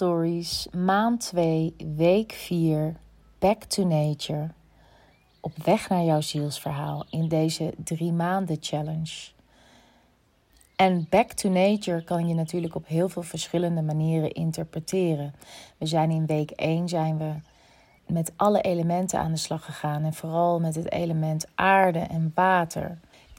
Stories, maand 2, week 4, Back to Nature. Op weg naar jouw zielsverhaal in deze drie maanden challenge. En Back to Nature kan je natuurlijk op heel veel verschillende manieren interpreteren. We zijn in week 1 zijn we met alle elementen aan de slag gegaan en vooral met het element aarde en water.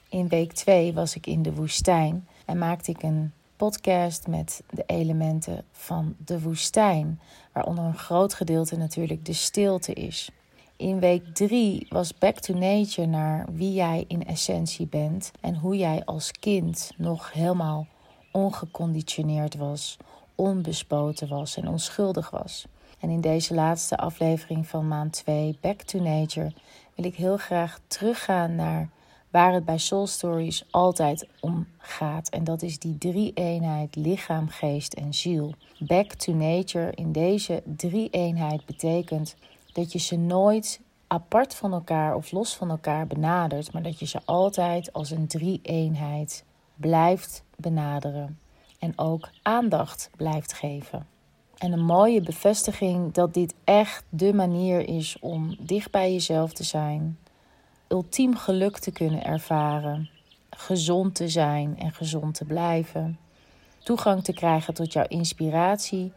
In week 2 was ik in de woestijn en maakte ik een podcast met de elementen van de woestijn, waaronder een groot gedeelte natuurlijk de stilte is. In week 3 was Back to Nature naar wie jij in essentie bent en hoe jij als kind nog helemaal ongeconditioneerd was, onbespoten was en onschuldig was. En in deze laatste aflevering van maand 2, Back to Nature, wil ik heel graag teruggaan naar waar het bij Soul Stories altijd om gaat. En dat is die drie-eenheid lichaam, geest en ziel. Back to nature in deze drie-eenheid betekent dat je ze nooit apart van elkaar of los van elkaar benadert, maar dat je ze altijd als een drie-eenheid blijft benaderen en ook aandacht blijft geven. En een mooie bevestiging dat dit echt de manier is om dicht bij jezelf te zijn, ultiem geluk te kunnen ervaren, gezond te zijn en gezond te blijven, toegang te krijgen tot jouw inspiratie,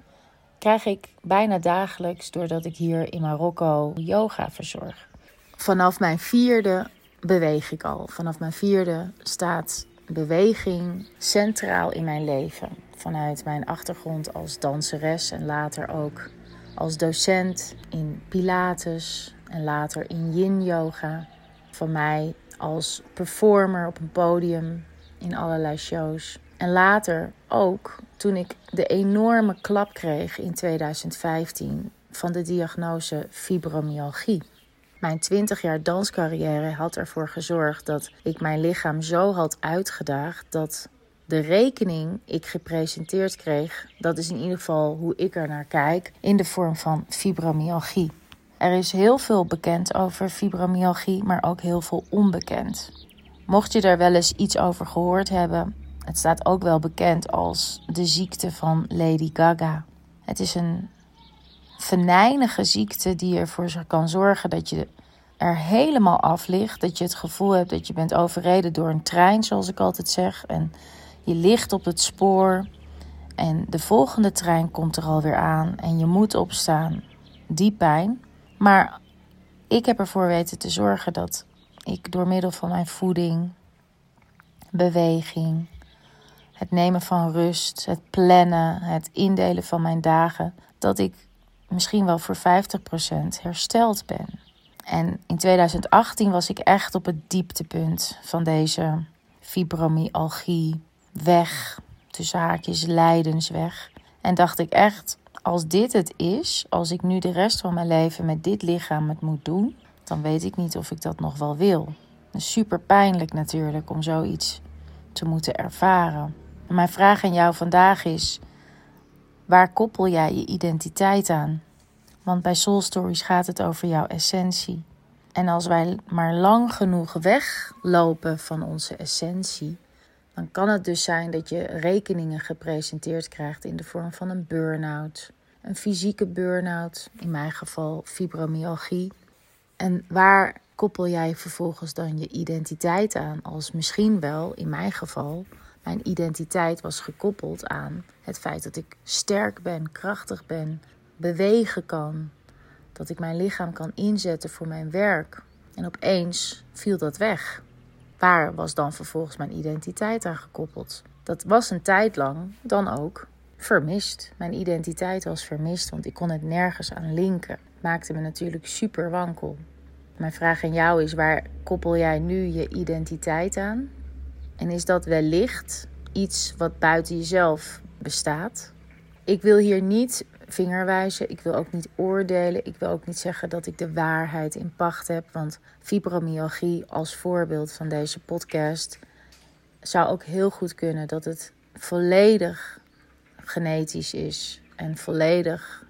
krijg ik bijna dagelijks doordat ik hier in Marokko yoga verzorg. Vanaf mijn vierde beweeg ik al. Vanaf mijn vierde staat beweging centraal in mijn leven. Vanuit mijn achtergrond als danseres en later ook als docent in Pilates en later in Yin Yoga van mij als performer op een podium in allerlei shows. En later ook toen ik de enorme klap kreeg in 2015 van de diagnose fibromyalgie. Mijn 20 jaar danscarrière had ervoor gezorgd dat ik mijn lichaam zo had uitgedaagd dat de rekening ik gepresenteerd kreeg, dat is in ieder geval hoe ik er naar kijk, in de vorm van fibromyalgie. Er is heel veel bekend over fibromyalgie, maar ook heel veel onbekend. Mocht je daar wel eens iets over gehoord hebben, het staat ook wel bekend als de ziekte van Lady Gaga. Het is een venijnige ziekte die ervoor kan zorgen dat je er helemaal af ligt. Dat je het gevoel hebt dat je bent overreden door een trein, zoals ik altijd zeg. En je ligt op het spoor en de volgende trein komt er alweer aan en je moet opstaan. Die pijn. Maar ik heb ervoor weten te zorgen dat ik door middel van mijn voeding, beweging, het nemen van rust, het plannen, het indelen van mijn dagen, dat ik misschien wel voor 50% hersteld ben. En in 2018 was ik echt op het dieptepunt van deze fibromyalgie weg, tussen haakjes lijdensweg. En dacht ik echt, als dit het is, als ik nu de rest van mijn leven met dit lichaam het moet doen, dan weet ik niet of ik dat nog wel wil. super pijnlijk natuurlijk om zoiets te moeten ervaren. mijn vraag aan jou vandaag is: waar koppel jij je identiteit aan? Want bij Soul Stories gaat het over jouw essentie. En als wij maar lang genoeg weglopen van onze essentie, dan kan het dus zijn dat je rekeningen gepresenteerd krijgt in de vorm van een burn-out, een fysieke burn-out, in mijn geval fibromyalgie. En waar koppel jij vervolgens dan je identiteit aan? Als misschien wel, in mijn geval, mijn identiteit was gekoppeld aan het feit dat ik sterk ben, krachtig ben, bewegen kan, dat ik mijn lichaam kan inzetten voor mijn werk. En opeens viel dat weg. Waar was dan vervolgens mijn identiteit aan gekoppeld? Dat was een tijd lang dan ook vermist. Mijn identiteit was vermist, want ik kon het nergens aan linken. Maakte me natuurlijk super wankel. Mijn vraag aan jou is: waar koppel jij nu je identiteit aan? En is dat wellicht iets wat buiten jezelf bestaat? Ik wil hier niet vingerwijzen. Ik wil ook niet oordelen. Ik wil ook niet zeggen dat ik de waarheid in pacht heb. Want fibromyalgie, als voorbeeld van deze podcast, zou ook heel goed kunnen dat het volledig genetisch is en volledig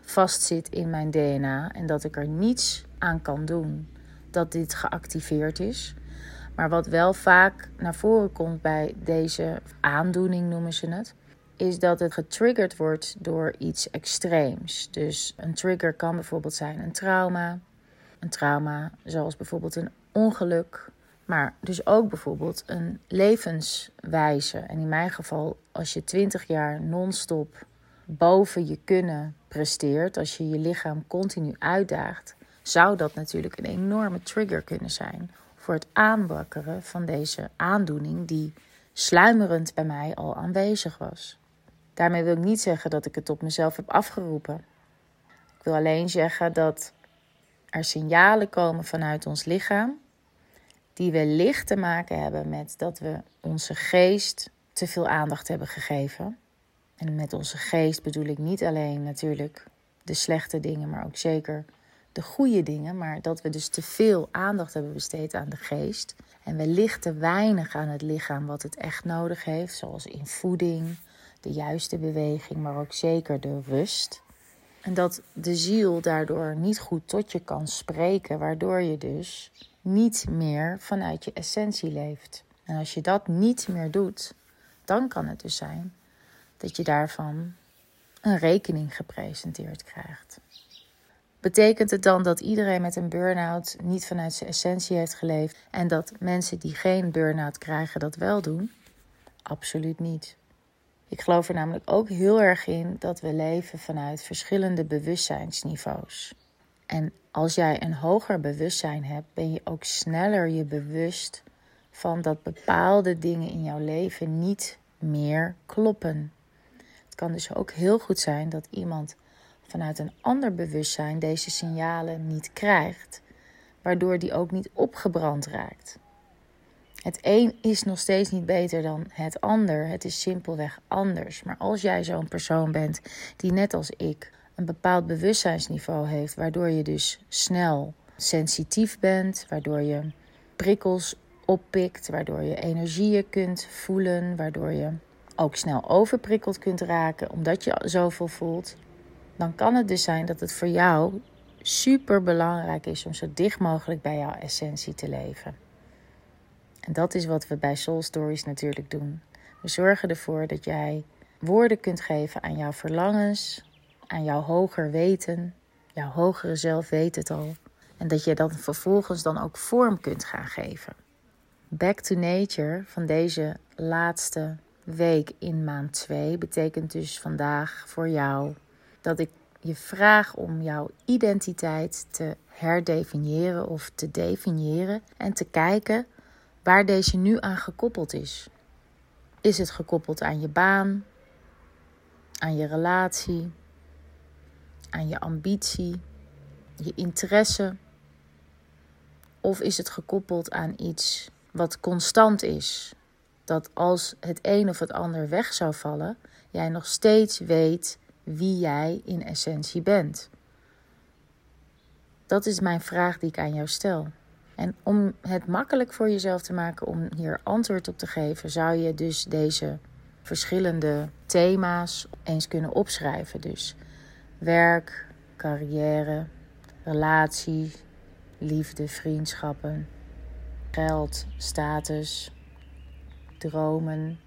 vastzit in mijn DNA. En dat ik er niets aan kan doen dat dit geactiveerd is. Maar wat wel vaak naar voren komt bij deze aandoening, noemen ze het, is dat het getriggerd wordt door iets extreems. Dus een trigger kan bijvoorbeeld zijn een trauma. Een trauma zoals bijvoorbeeld een ongeluk, maar dus ook bijvoorbeeld een levenswijze. En in mijn geval, als je 20 jaar non-stop boven je kunnen presteert, als je je lichaam continu uitdaagt, zou dat natuurlijk een enorme trigger kunnen zijn voor het aanwakkeren van deze aandoening die sluimerend bij mij al aanwezig was. Daarmee wil ik niet zeggen dat ik het op mezelf heb afgeroepen. Ik wil alleen zeggen dat er signalen komen vanuit ons lichaam die wellicht te maken hebben met dat we onze geest te veel aandacht hebben gegeven. En met onze geest bedoel ik niet alleen natuurlijk de slechte dingen, maar ook zeker de goede dingen. Maar dat we dus te veel aandacht hebben besteed aan de geest. En wellicht te weinig aan het lichaam wat het echt nodig heeft, zoals in voeding, de juiste beweging, maar ook zeker de rust. En dat de ziel daardoor niet goed tot je kan spreken, waardoor je dus niet meer vanuit je essentie leeft. En als je dat niet meer doet, dan kan het dus zijn dat je daarvan een rekening gepresenteerd krijgt. Betekent het dan dat iedereen met een burn-out niet vanuit zijn essentie heeft geleefd en dat mensen die geen burn-out krijgen dat wel doen? Absoluut niet. Ik geloof er namelijk ook heel erg in dat we leven vanuit verschillende bewustzijnsniveaus. En als jij een hoger bewustzijn hebt, ben je ook sneller je bewust van dat bepaalde dingen in jouw leven niet meer kloppen. Het kan dus ook heel goed zijn dat iemand vanuit een ander bewustzijn deze signalen niet krijgt, waardoor die ook niet opgebrand raakt. Het een is nog steeds niet beter dan het ander. Het is simpelweg anders. Maar als jij zo'n persoon bent die net als ik een bepaald bewustzijnsniveau heeft, waardoor je dus snel sensitief bent, waardoor je prikkels oppikt, waardoor je energieën kunt voelen, waardoor je ook snel overprikkeld kunt raken omdat je zoveel voelt, dan kan het dus zijn dat het voor jou super belangrijk is om zo dicht mogelijk bij jouw essentie te leven. Dat is wat we bij Soul Stories natuurlijk doen. We zorgen ervoor dat jij woorden kunt geven aan jouw verlangens, aan jouw hoger weten. Jouw hogere zelf weet het al. En dat je dan vervolgens dan ook vorm kunt gaan geven. Back to Nature van deze laatste week in maand 2 betekent dus vandaag voor jou dat ik je vraag om jouw identiteit te herdefiniëren of te definiëren en te kijken waar deze nu aan gekoppeld is. Is het gekoppeld aan je baan, aan je relatie, aan je ambitie, je interesse? Of is het gekoppeld aan iets wat constant is? Dat als het een of het ander weg zou vallen, jij nog steeds weet wie jij in essentie bent? Dat is mijn vraag die ik aan jou stel. En om het makkelijk voor jezelf te maken om hier antwoord op te geven, zou je dus deze verschillende thema's eens kunnen opschrijven. Dus werk, carrière, relatie, liefde, vriendschappen, geld, status, dromen.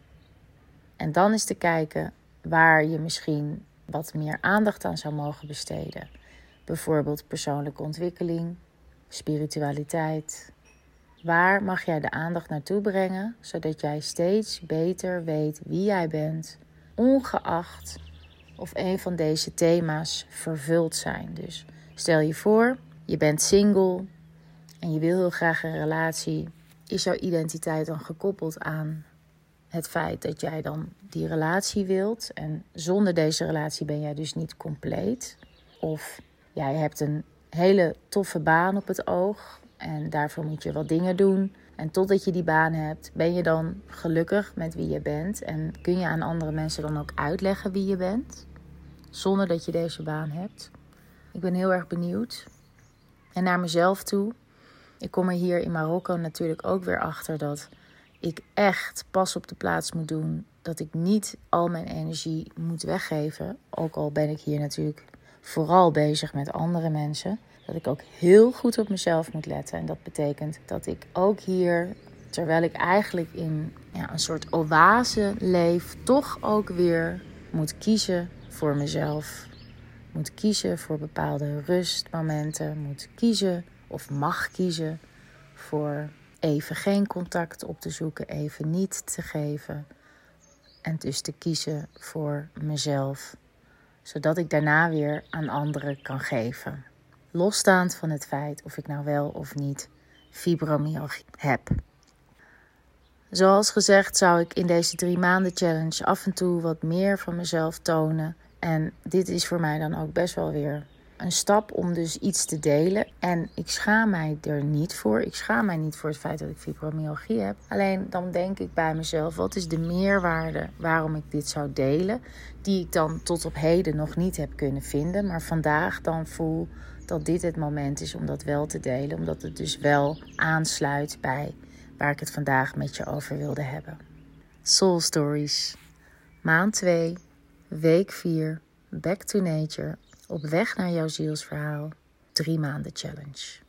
En dan is te kijken waar je misschien wat meer aandacht aan zou mogen besteden. Bijvoorbeeld persoonlijke ontwikkeling, spiritualiteit. Waar mag jij de aandacht naartoe brengen, zodat jij steeds beter weet wie jij bent, ongeacht of een van deze thema's vervuld zijn. Dus stel je voor, je bent single en je wil heel graag een relatie. Is jouw identiteit dan gekoppeld aan het feit dat jij dan die relatie wilt en zonder deze relatie ben jij dus niet compleet? Of jij hebt een hele toffe baan op het oog en daarvoor moet je wat dingen doen. En totdat je die baan hebt, ben je dan gelukkig met wie je bent en kun je aan andere mensen dan ook uitleggen wie je bent, zonder dat je deze baan hebt. Ik ben heel erg benieuwd. En naar mezelf toe. Ik kom er hier in Marokko natuurlijk ook weer achter dat ik echt pas op de plaats moet doen. Dat ik niet al mijn energie moet weggeven. Ook al ben ik hier natuurlijk vooral bezig met andere mensen. Dat ik ook heel goed op mezelf moet letten. En dat betekent dat ik ook hier terwijl ik eigenlijk in ja, een soort oase leef, toch ook weer moet kiezen voor mezelf. Moet kiezen voor bepaalde rustmomenten. Moet kiezen of mag kiezen voor even geen contact op te zoeken, even niet te geven. En dus te kiezen voor mezelf, zodat ik daarna weer aan anderen kan geven. Losstaand van het feit of ik nou wel of niet fibromyalgie heb. Zoals gezegd zou ik in deze drie maanden challenge af en toe wat meer van mezelf tonen. En dit is voor mij dan ook best wel weer een stap om dus iets te delen. En ik schaam mij er niet voor. Ik schaam mij niet voor het feit dat ik fibromyalgie heb. Alleen dan denk ik bij mezelf: wat is de meerwaarde waarom ik dit zou delen? Die ik dan tot op heden nog niet heb kunnen vinden. Maar vandaag dan voel dat dit het moment is om dat wel te delen. Omdat het dus wel aansluit bij waar ik het vandaag met je over wilde hebben. Soul Stories. Maand 2, week 4, Back to Nature. Op weg naar jouw zielsverhaal. Drie maanden challenge.